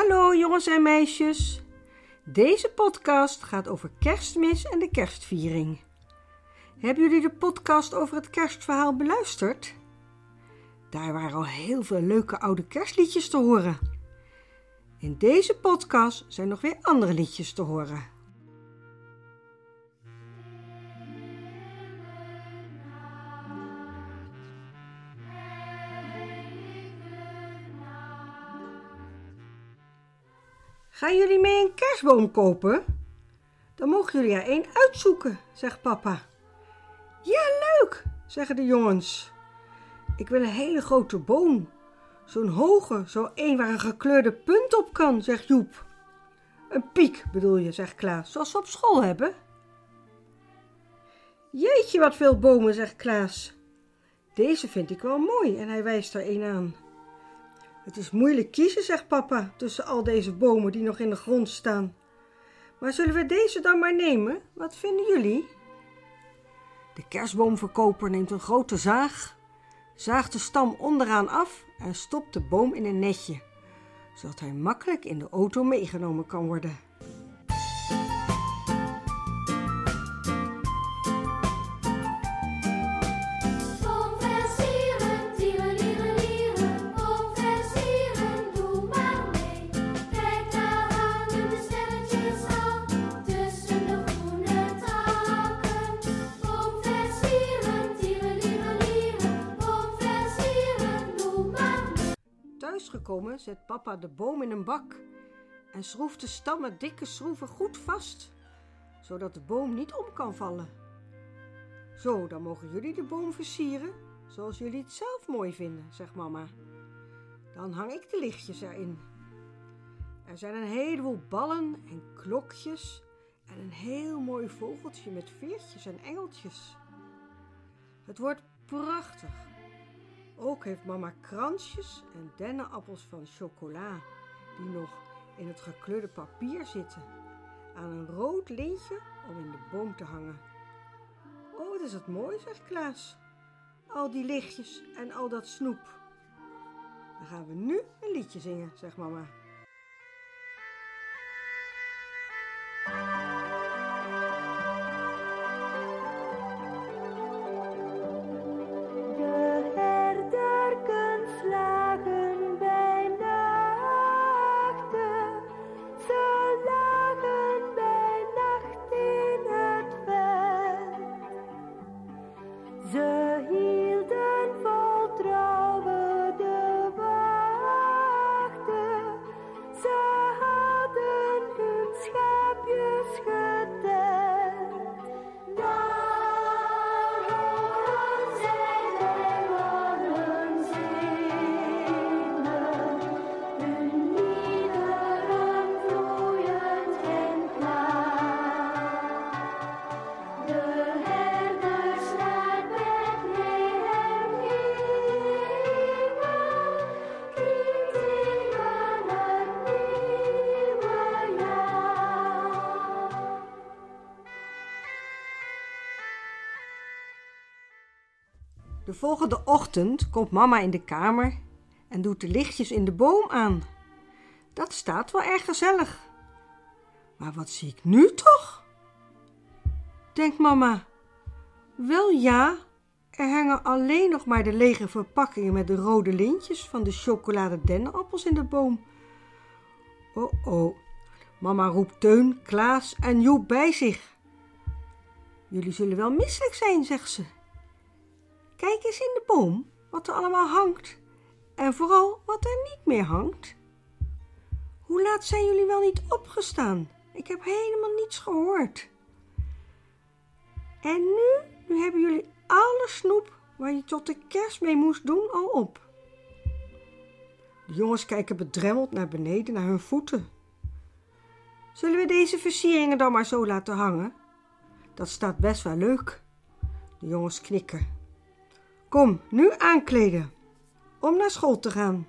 Hallo jongens en meisjes. Deze podcast gaat over kerstmis en de kerstviering. Hebben jullie de podcast over het kerstverhaal beluisterd? Daar waren al heel veel leuke oude kerstliedjes te horen. In deze podcast zijn nog weer andere liedjes te horen. Gaan jullie mee een kerstboom kopen? Dan mogen jullie er één uitzoeken, zegt papa. Ja, leuk, zeggen de jongens. Ik wil een hele grote boom. Zo'n hoge, zo één waar een gekleurde punt op kan, zegt Joep. Een piek bedoel je, zegt Klaas, zoals we op school hebben. Jeetje, wat veel bomen, zegt Klaas. Deze vind ik wel mooi en hij wijst er een aan. Het is moeilijk kiezen, zegt papa, tussen al deze bomen die nog in de grond staan. Maar zullen we deze dan maar nemen? Wat vinden jullie? De kerstboomverkoper neemt een grote zaag, zaagt de stam onderaan af en stopt de boom in een netje, zodat hij makkelijk in de auto meegenomen kan worden. Zet papa de boom in een bak en schroeft de stam met dikke schroeven goed vast, zodat de boom niet om kan vallen. Zo, dan mogen jullie de boom versieren zoals jullie het zelf mooi vinden, zegt mama. Dan hang ik de lichtjes erin. Er zijn een heleboel ballen en klokjes en een heel mooi vogeltje met veertjes en engeltjes. Het wordt prachtig. Heeft mama kransjes en dennenappels van chocola, die nog in het gekleurde papier zitten, aan een rood lintje om in de boom te hangen. Oh, wat is het mooi, zegt Klaas. Al die lichtjes en al dat snoep. Dan gaan we nu een liedje zingen, zegt mama. De volgende ochtend komt mama in de kamer en doet de lichtjes in de boom aan. Dat staat wel erg gezellig. Maar wat zie ik nu toch? Denkt mama. Wel ja, er hangen alleen nog maar de lege verpakkingen met de rode lintjes van de chocolade dennenappels in de boom. Oh oh, mama roept Teun, Klaas en Joep bij zich. Jullie zullen wel misselijk zijn, zegt ze. Kijk eens in de boom wat er allemaal hangt. En vooral wat er niet meer hangt. Hoe laat zijn jullie wel niet opgestaan? Ik heb helemaal niets gehoord. En nu, nu hebben jullie alle snoep waar je tot de kerst mee moest doen al op. De jongens kijken bedremmeld naar beneden, naar hun voeten. Zullen we deze versieringen dan maar zo laten hangen? Dat staat best wel leuk. De jongens knikken. Kom, nu aankleden. Om naar school te gaan.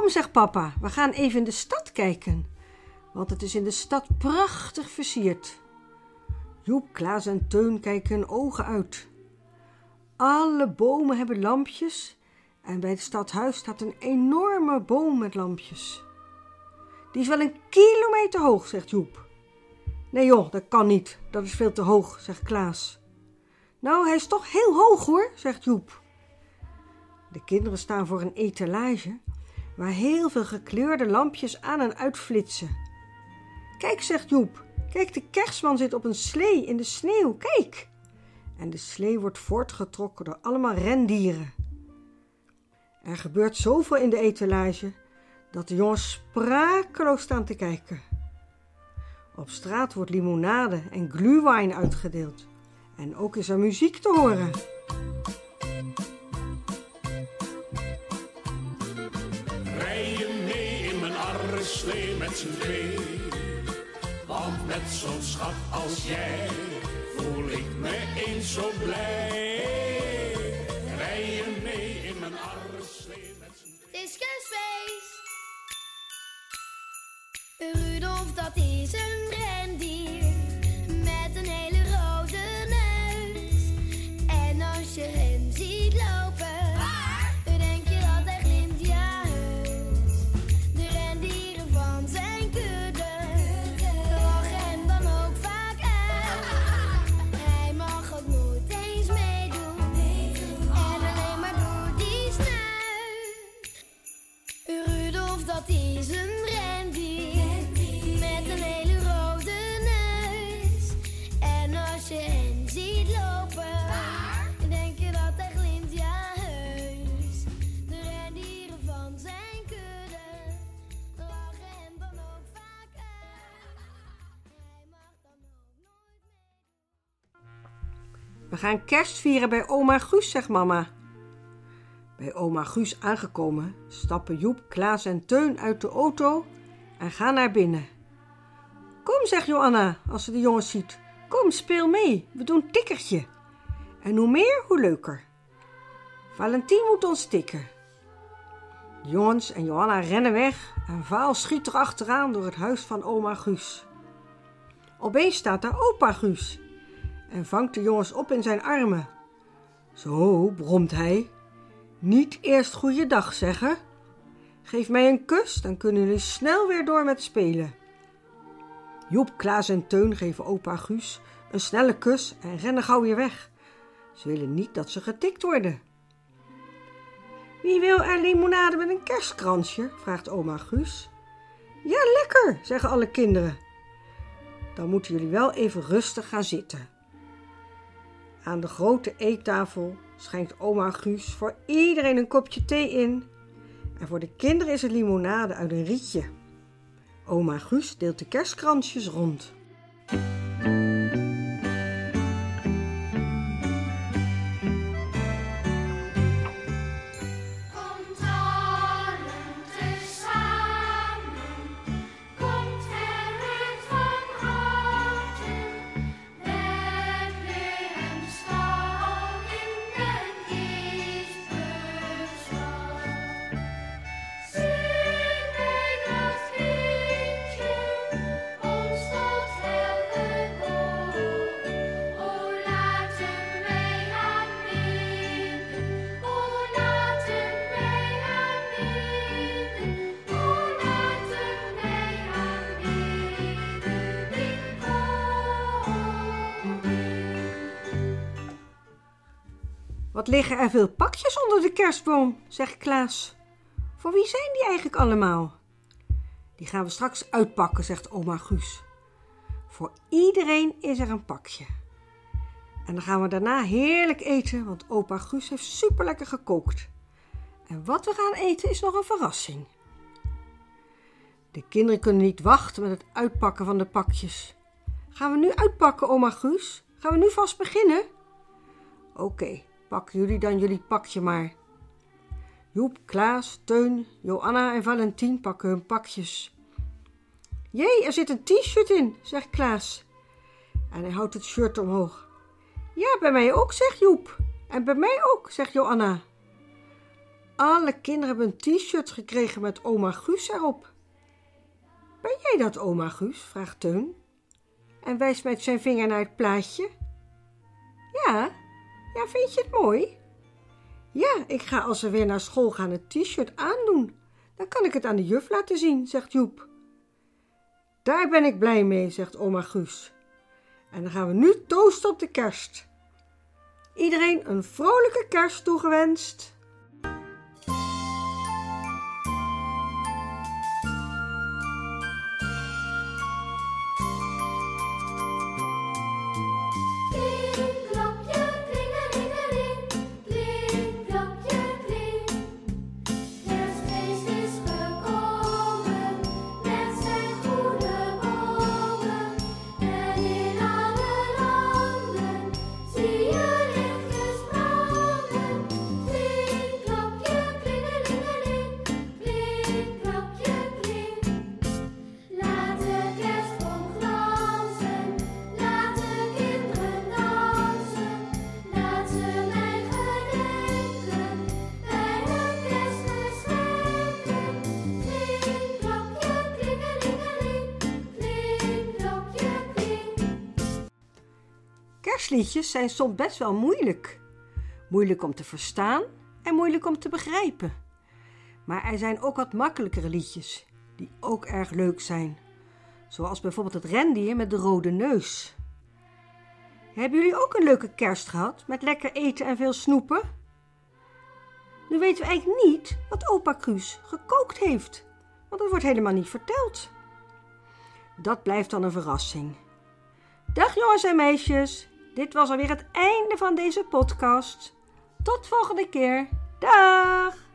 Kom, zegt papa, we gaan even in de stad kijken. Want het is in de stad prachtig versierd. Joep, Klaas en Teun kijken hun ogen uit. Alle bomen hebben lampjes en bij het stadhuis staat een enorme boom met lampjes. Die is wel een kilometer hoog, zegt Joep. Nee joh, dat kan niet. Dat is veel te hoog, zegt Klaas. Nou, hij is toch heel hoog hoor, zegt Joep. De kinderen staan voor een etalage waar heel veel gekleurde lampjes aan en uitflitsen. Kijk, zegt Joep, kijk, de kerstman zit op een slee in de sneeuw, kijk. En de slee wordt voortgetrokken door allemaal rendieren. Er gebeurt zoveel in de etalage dat de jongens sprakeloos staan te kijken. Op straat wordt limonade en glühwein uitgedeeld. En ook is er muziek te horen. Want met zo'n schat als jij voel ik me eens zo blij. Rijden mee in mijn arreslee met z'n. Rudolf, dat is een We gaan kerst vieren bij oma Guus, zegt mama. Bij oma Guus aangekomen stappen Joep, Klaas en Teun uit de auto en gaan naar binnen. Kom, zegt Johanna als ze de jongens ziet. Kom, speel mee, we doen tikkertje. En hoe meer, hoe leuker. Valentien moet ons tikken. De jongens en Johanna rennen weg en Vaal schiet er achteraan door het huis van oma Guus. Opeens staat daar opa Guus en vangt de jongens op in zijn armen. Zo, bromt hij. Niet eerst goeiedag zeggen. Geef mij een kus, dan kunnen jullie snel weer door met spelen. Joep, Klaas en Teun geven opa Guus een snelle kus en rennen gauw weer weg. Ze willen niet dat ze getikt worden. Wie wil er limonade met een kerstkransje? vraagt oma Guus. Ja, lekker, zeggen alle kinderen. Dan moeten jullie wel even rustig gaan zitten. Aan de grote eettafel schenkt oma Guus voor iedereen een kopje thee in. En voor de kinderen is het limonade uit een rietje. Oma Guus deelt de kerstkransjes rond. Wat liggen er veel pakjes onder de kerstboom, zegt Klaas. Voor wie zijn die eigenlijk allemaal? Die gaan we straks uitpakken, zegt oma Guus. Voor iedereen is er een pakje. En dan gaan we daarna heerlijk eten, want opa Guus heeft super lekker gekookt. En wat we gaan eten is nog een verrassing. De kinderen kunnen niet wachten met het uitpakken van de pakjes. Gaan we nu uitpakken, oma Guus? Gaan we nu vast beginnen? Oké, pakken jullie dan jullie pakje maar. Joep, Klaas, Teun, Joanna en Valentien pakken hun pakjes. Jee, er zit een t-shirt in, zegt Klaas. En hij houdt het shirt omhoog. Ja, bij mij ook, zegt Joep. En bij mij ook, zegt Joanna. alle kinderen hebben een t-shirt gekregen met oma Guus erop. Ben jij dat, oma Guus? vraagt Teun. En wijst met zijn vinger naar het plaatje. Ja, ja, vind je het mooi? Ja, ik ga als we weer naar school gaan het t-shirt aandoen. Dan kan ik het aan de juf laten zien, zegt Joep. Daar ben ik blij mee, zegt oma Guus. En dan gaan we nu toosten op de kerst. Iedereen een vrolijke kerst toegewenst. Kerstliedjes zijn soms best wel moeilijk. Moeilijk om te verstaan en moeilijk om te begrijpen. Maar er zijn ook wat makkelijkere liedjes die ook erg leuk zijn. Zoals bijvoorbeeld het rendier met de rode neus. Hebben jullie ook een leuke kerst gehad met lekker eten en veel snoepen? Nu weten we eigenlijk niet wat opa Kruus gekookt heeft, want dat wordt helemaal niet verteld. Dat blijft dan een verrassing. Dag jongens en meisjes, dit was alweer het einde van deze podcast. Tot volgende keer. Dag!